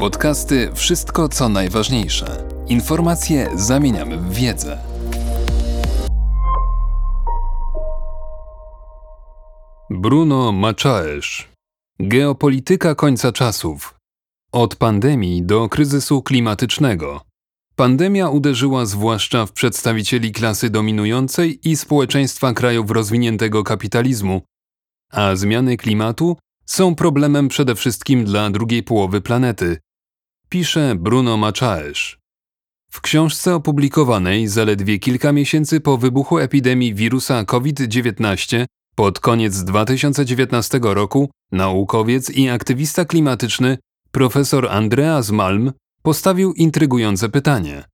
Podcasty Wszystko co najważniejsze. Informacje zamieniamy w wiedzę. Bruno Machaesz. Geopolityka końca czasów. Od pandemii do kryzysu klimatycznego. Pandemia uderzyła zwłaszcza w przedstawicieli klasy dominującej i społeczeństwa krajów rozwiniętego kapitalizmu, a zmiany klimatu są problemem przede wszystkim dla drugiej połowy planety, pisze Bruno Machaesz. W książce opublikowanej zaledwie kilka miesięcy po wybuchu epidemii wirusa COVID-19 pod koniec 2019 roku naukowiec i aktywista klimatyczny profesor Andreas Malm postawił intrygujące pytanie.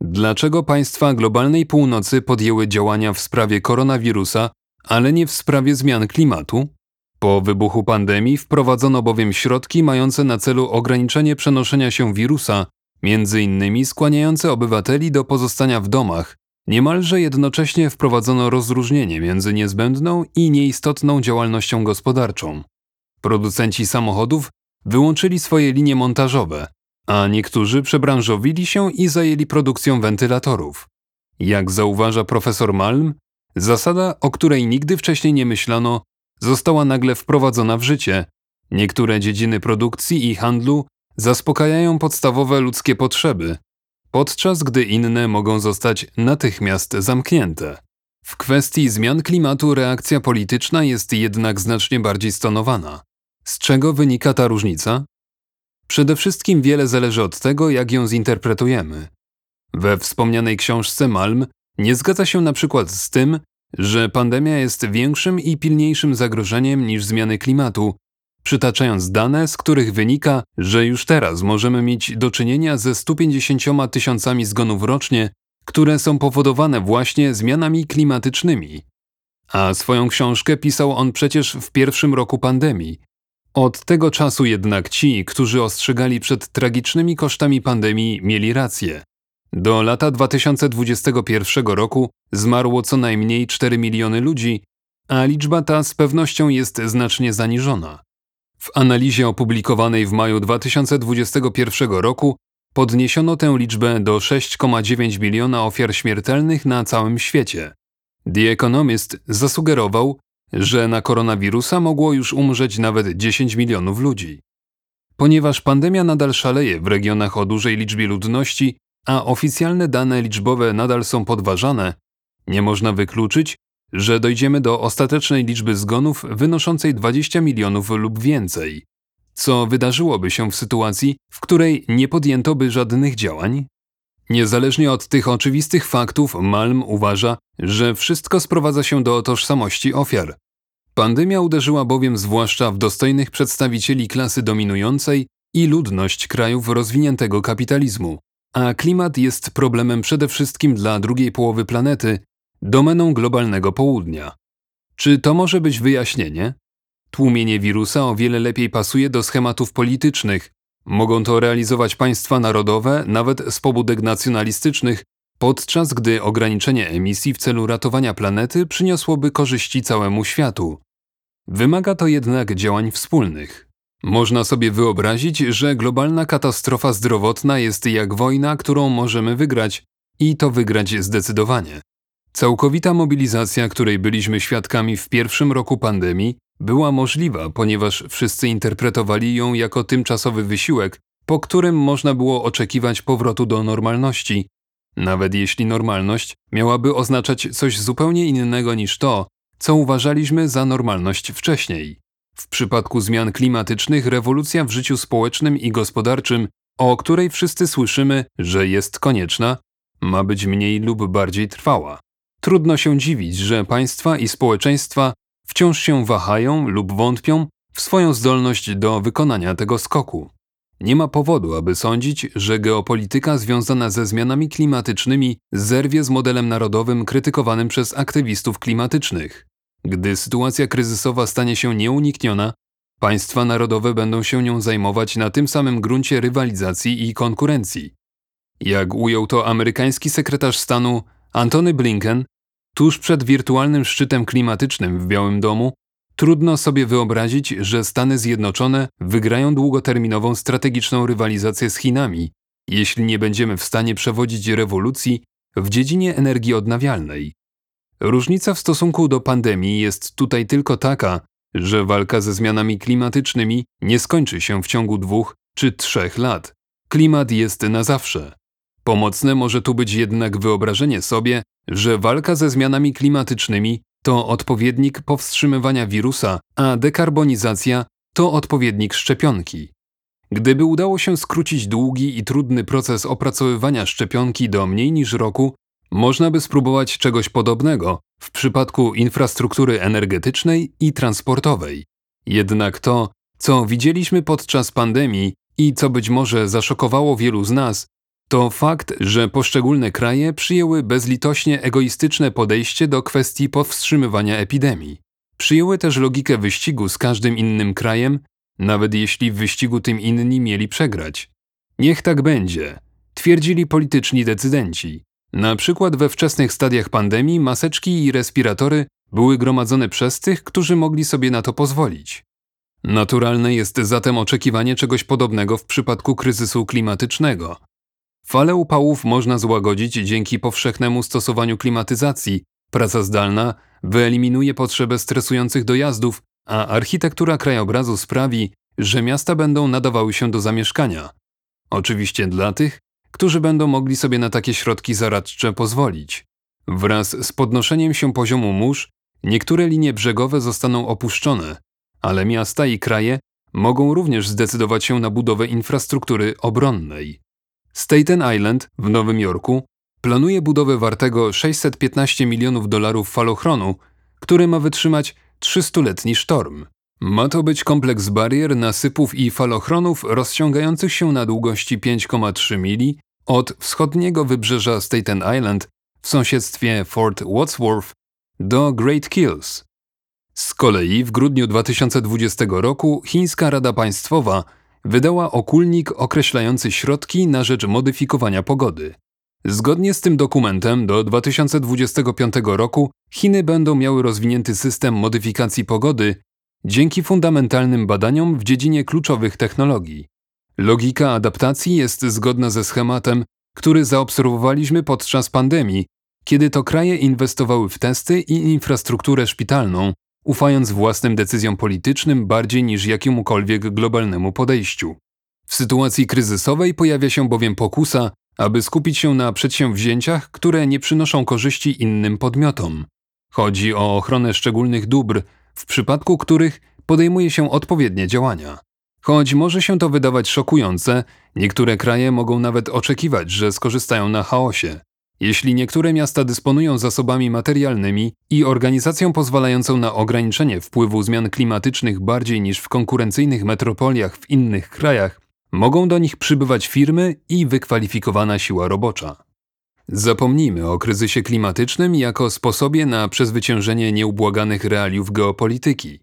Dlaczego państwa globalnej północy podjęły działania w sprawie koronawirusa, ale nie w sprawie zmian klimatu? Po wybuchu pandemii wprowadzono bowiem środki mające na celu ograniczenie przenoszenia się wirusa, między innymi skłaniające obywateli do pozostania w domach. Niemalże jednocześnie wprowadzono rozróżnienie między niezbędną i nieistotną działalnością gospodarczą. Producenci samochodów wyłączyli swoje linie montażowe, a niektórzy przebranżowili się i zajęli produkcją wentylatorów. Jak zauważa profesor Malm, zasada, o której nigdy wcześniej nie myślano, została nagle wprowadzona w życie. Niektóre dziedziny produkcji i handlu zaspokajają podstawowe ludzkie potrzeby, podczas gdy inne mogą zostać natychmiast zamknięte. W kwestii zmian klimatu reakcja polityczna jest jednak znacznie bardziej stonowana. Z czego wynika ta różnica? Przede wszystkim wiele zależy od tego, jak ją zinterpretujemy. We wspomnianej książce Malm nie zgadza się na przykład z tym, że pandemia jest większym i pilniejszym zagrożeniem niż zmiany klimatu, przytaczając dane, z których wynika, że już teraz możemy mieć do czynienia ze 150 tysiącami zgonów rocznie, które są powodowane właśnie zmianami klimatycznymi. A swoją książkę pisał on przecież w pierwszym roku pandemii. Od tego czasu jednak ci, którzy ostrzegali przed tragicznymi kosztami pandemii, mieli rację. Do lata 2021 roku zmarło co najmniej 4 miliony ludzi, a liczba ta z pewnością jest znacznie zaniżona. W analizie opublikowanej w maju 2021 roku podniesiono tę liczbę do 6,9 miliona ofiar śmiertelnych na całym świecie. The Economist zasugerował, że na koronawirusa mogło już umrzeć nawet 10 milionów ludzi. Ponieważ pandemia nadal szaleje w regionach o dużej liczbie ludności, a oficjalne dane liczbowe nadal są podważane, nie można wykluczyć, że dojdziemy do ostatecznej liczby zgonów wynoszącej 20 milionów lub więcej. Co wydarzyłoby się w sytuacji, w której nie podjęto by żadnych działań? Niezależnie od tych oczywistych faktów, Malm uważa, że wszystko sprowadza się do tożsamości ofiar. Pandemia uderzyła bowiem zwłaszcza w dostojnych przedstawicieli klasy dominującej i ludność krajów rozwiniętego kapitalizmu, a klimat jest problemem przede wszystkim dla drugiej połowy planety, domeną globalnego południa. Czy to może być wyjaśnienie? Tłumienie wirusa o wiele lepiej pasuje do schematów politycznych. Mogą to realizować państwa narodowe, nawet z pobudek nacjonalistycznych, podczas gdy ograniczenie emisji w celu ratowania planety przyniosłoby korzyści całemu światu. Wymaga to jednak działań wspólnych. Można sobie wyobrazić, że globalna katastrofa zdrowotna jest jak wojna, którą możemy wygrać i to wygrać zdecydowanie. Całkowita mobilizacja, której byliśmy świadkami w pierwszym roku pandemii, była możliwa, ponieważ wszyscy interpretowali ją jako tymczasowy wysiłek, po którym można było oczekiwać powrotu do normalności, nawet jeśli normalność miałaby oznaczać coś zupełnie innego niż to, co uważaliśmy za normalność wcześniej. W przypadku zmian klimatycznych rewolucja w życiu społecznym i gospodarczym, o której wszyscy słyszymy, że jest konieczna, ma być mniej lub bardziej trwała. Trudno się dziwić, że państwa i społeczeństwa wciąż się wahają lub wątpią w swoją zdolność do wykonania tego skoku. Nie ma powodu, aby sądzić, że geopolityka związana ze zmianami klimatycznymi zerwie z modelem narodowym krytykowanym przez aktywistów klimatycznych. Gdy sytuacja kryzysowa stanie się nieunikniona, państwa narodowe będą się nią zajmować na tym samym gruncie rywalizacji i konkurencji. Jak ujął to amerykański sekretarz stanu Antony Blinken, tuż przed wirtualnym szczytem klimatycznym w Białym Domu, Trudno sobie wyobrazić, że Stany Zjednoczone wygrają długoterminową strategiczną rywalizację z Chinami, jeśli nie będziemy w stanie przewodzić rewolucji w dziedzinie energii odnawialnej. Różnica w stosunku do pandemii jest tutaj tylko taka, że walka ze zmianami klimatycznymi nie skończy się w ciągu dwóch czy trzech lat. Klimat jest na zawsze. Pomocne może tu być jednak wyobrażenie sobie, że walka ze zmianami klimatycznymi to odpowiednik powstrzymywania wirusa, a dekarbonizacja to odpowiednik szczepionki. Gdyby udało się skrócić długi i trudny proces opracowywania szczepionki do mniej niż roku, można by spróbować czegoś podobnego w przypadku infrastruktury energetycznej i transportowej. Jednak to, co widzieliśmy podczas pandemii i co być może zaszokowało wielu z nas, to fakt, że poszczególne kraje przyjęły bezlitośnie egoistyczne podejście do kwestii powstrzymywania epidemii. Przyjęły też logikę wyścigu z każdym innym krajem, nawet jeśli w wyścigu tym inni mieli przegrać. Niech tak będzie, twierdzili polityczni decydenci. Na przykład we wczesnych stadiach pandemii maseczki i respiratory były gromadzone przez tych, którzy mogli sobie na to pozwolić. Naturalne jest zatem oczekiwanie czegoś podobnego w przypadku kryzysu klimatycznego. Fale upałów można złagodzić dzięki powszechnemu stosowaniu klimatyzacji. Praca zdalna wyeliminuje potrzebę stresujących dojazdów, a architektura krajobrazu sprawi, że miasta będą nadawały się do zamieszkania. Oczywiście dla tych, którzy będą mogli sobie na takie środki zaradcze pozwolić. Wraz z podnoszeniem się poziomu mórz, niektóre linie brzegowe zostaną opuszczone, ale miasta i kraje mogą również zdecydować się na budowę infrastruktury obronnej. Staten Island w Nowym Jorku planuje budowę wartego 615 milionów dolarów falochronu, który ma wytrzymać 300-letni sztorm. Ma to być kompleks barier, nasypów i falochronów rozciągających się na długości 5,3 mili od wschodniego wybrzeża Staten Island w sąsiedztwie Fort Wadsworth do Great Kills. Z kolei w grudniu 2020 roku Chińska Rada Państwowa wydała okulnik określający środki na rzecz modyfikowania pogody. Zgodnie z tym dokumentem do 2025 roku Chiny będą miały rozwinięty system modyfikacji pogody dzięki fundamentalnym badaniom w dziedzinie kluczowych technologii. Logika adaptacji jest zgodna ze schematem, który zaobserwowaliśmy podczas pandemii, kiedy to kraje inwestowały w testy i infrastrukturę szpitalną, ufając własnym decyzjom politycznym bardziej niż jakiemukolwiek globalnemu podejściu. W sytuacji kryzysowej pojawia się bowiem pokusa, aby skupić się na przedsięwzięciach, które nie przynoszą korzyści innym podmiotom. Chodzi o ochronę szczególnych dóbr, w przypadku których podejmuje się odpowiednie działania. Choć może się to wydawać szokujące, niektóre kraje mogą nawet oczekiwać, że skorzystają na chaosie. Jeśli niektóre miasta dysponują zasobami materialnymi i organizacją pozwalającą na ograniczenie wpływu zmian klimatycznych bardziej niż w konkurencyjnych metropoliach w innych krajach, mogą do nich przybywać firmy i wykwalifikowana siła robocza. Zapomnijmy o kryzysie klimatycznym jako sposobie na przezwyciężenie nieubłaganych realiów geopolityki.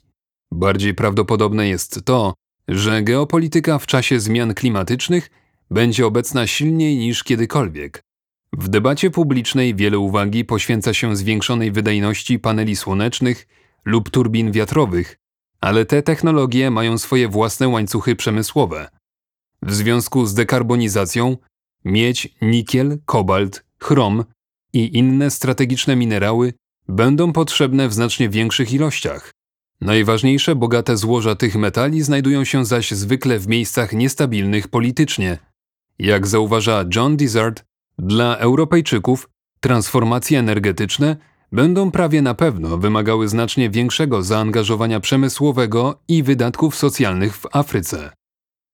Bardziej prawdopodobne jest to, że geopolityka w czasie zmian klimatycznych będzie obecna silniej niż kiedykolwiek. W debacie publicznej wiele uwagi poświęca się zwiększonej wydajności paneli słonecznych lub turbin wiatrowych, ale te technologie mają swoje własne łańcuchy przemysłowe. W związku z dekarbonizacją miedź, nikiel, kobalt, chrom i inne strategiczne minerały będą potrzebne w znacznie większych ilościach. Najważniejsze bogate złoża tych metali znajdują się zaś zwykle w miejscach niestabilnych politycznie. Jak zauważa John Dizard, dla Europejczyków transformacje energetyczne będą prawie na pewno wymagały znacznie większego zaangażowania przemysłowego i wydatków socjalnych w Afryce.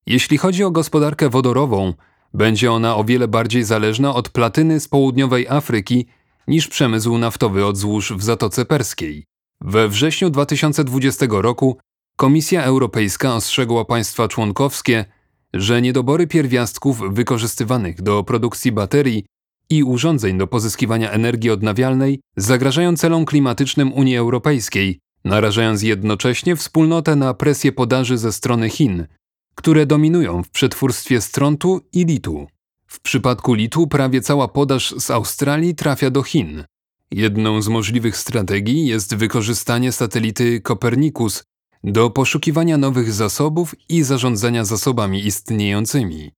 Jeśli chodzi o gospodarkę wodorową, będzie ona o wiele bardziej zależna od platyny z południowej Afryki niż przemysł naftowy od złóż w Zatoce Perskiej. We wrześniu 2020 roku Komisja Europejska ostrzegła państwa członkowskie, że niedobory pierwiastków wykorzystywanych do produkcji baterii i urządzeń do pozyskiwania energii odnawialnej zagrażają celom klimatycznym Unii Europejskiej, narażając jednocześnie wspólnotę na presję podaży ze strony Chin, które dominują w przetwórstwie strontu i litu. W przypadku litu prawie cała podaż z Australii trafia do Chin. Jedną z możliwych strategii jest wykorzystanie satelity Copernicus do poszukiwania nowych zasobów i zarządzania zasobami istniejącymi.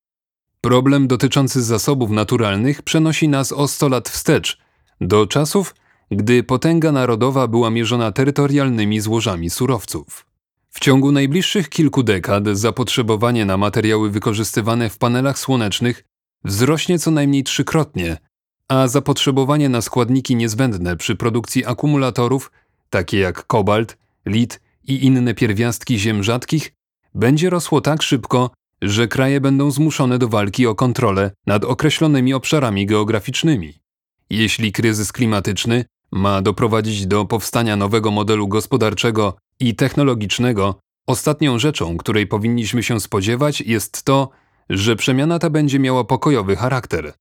Problem dotyczący zasobów naturalnych przenosi nas o 100 lat wstecz, do czasów, gdy potęga narodowa była mierzona terytorialnymi złożami surowców. W ciągu najbliższych kilku dekad zapotrzebowanie na materiały wykorzystywane w panelach słonecznych wzrośnie co najmniej trzykrotnie, a zapotrzebowanie na składniki niezbędne przy produkcji akumulatorów, takie jak kobalt, lit i inne pierwiastki ziem rzadkich, będzie rosło tak szybko, że kraje będą zmuszone do walki o kontrolę nad określonymi obszarami geograficznymi. Jeśli kryzys klimatyczny ma doprowadzić do powstania nowego modelu gospodarczego i technologicznego, ostatnią rzeczą, której powinniśmy się spodziewać, jest to, że przemiana ta będzie miała pokojowy charakter.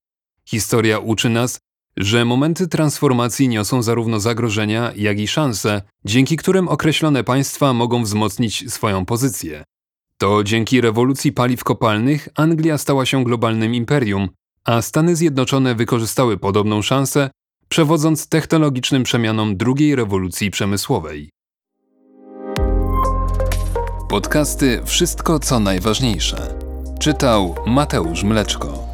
Historia uczy nas, że momenty transformacji niosą zarówno zagrożenia, jak i szanse, dzięki którym określone państwa mogą wzmocnić swoją pozycję. To dzięki rewolucji paliw kopalnych Anglia stała się globalnym imperium, a Stany Zjednoczone wykorzystały podobną szansę, przewodząc technologicznym przemianom drugiej rewolucji przemysłowej. Podcasty Wszystko co najważniejsze. Czytał Mateusz Mleczko.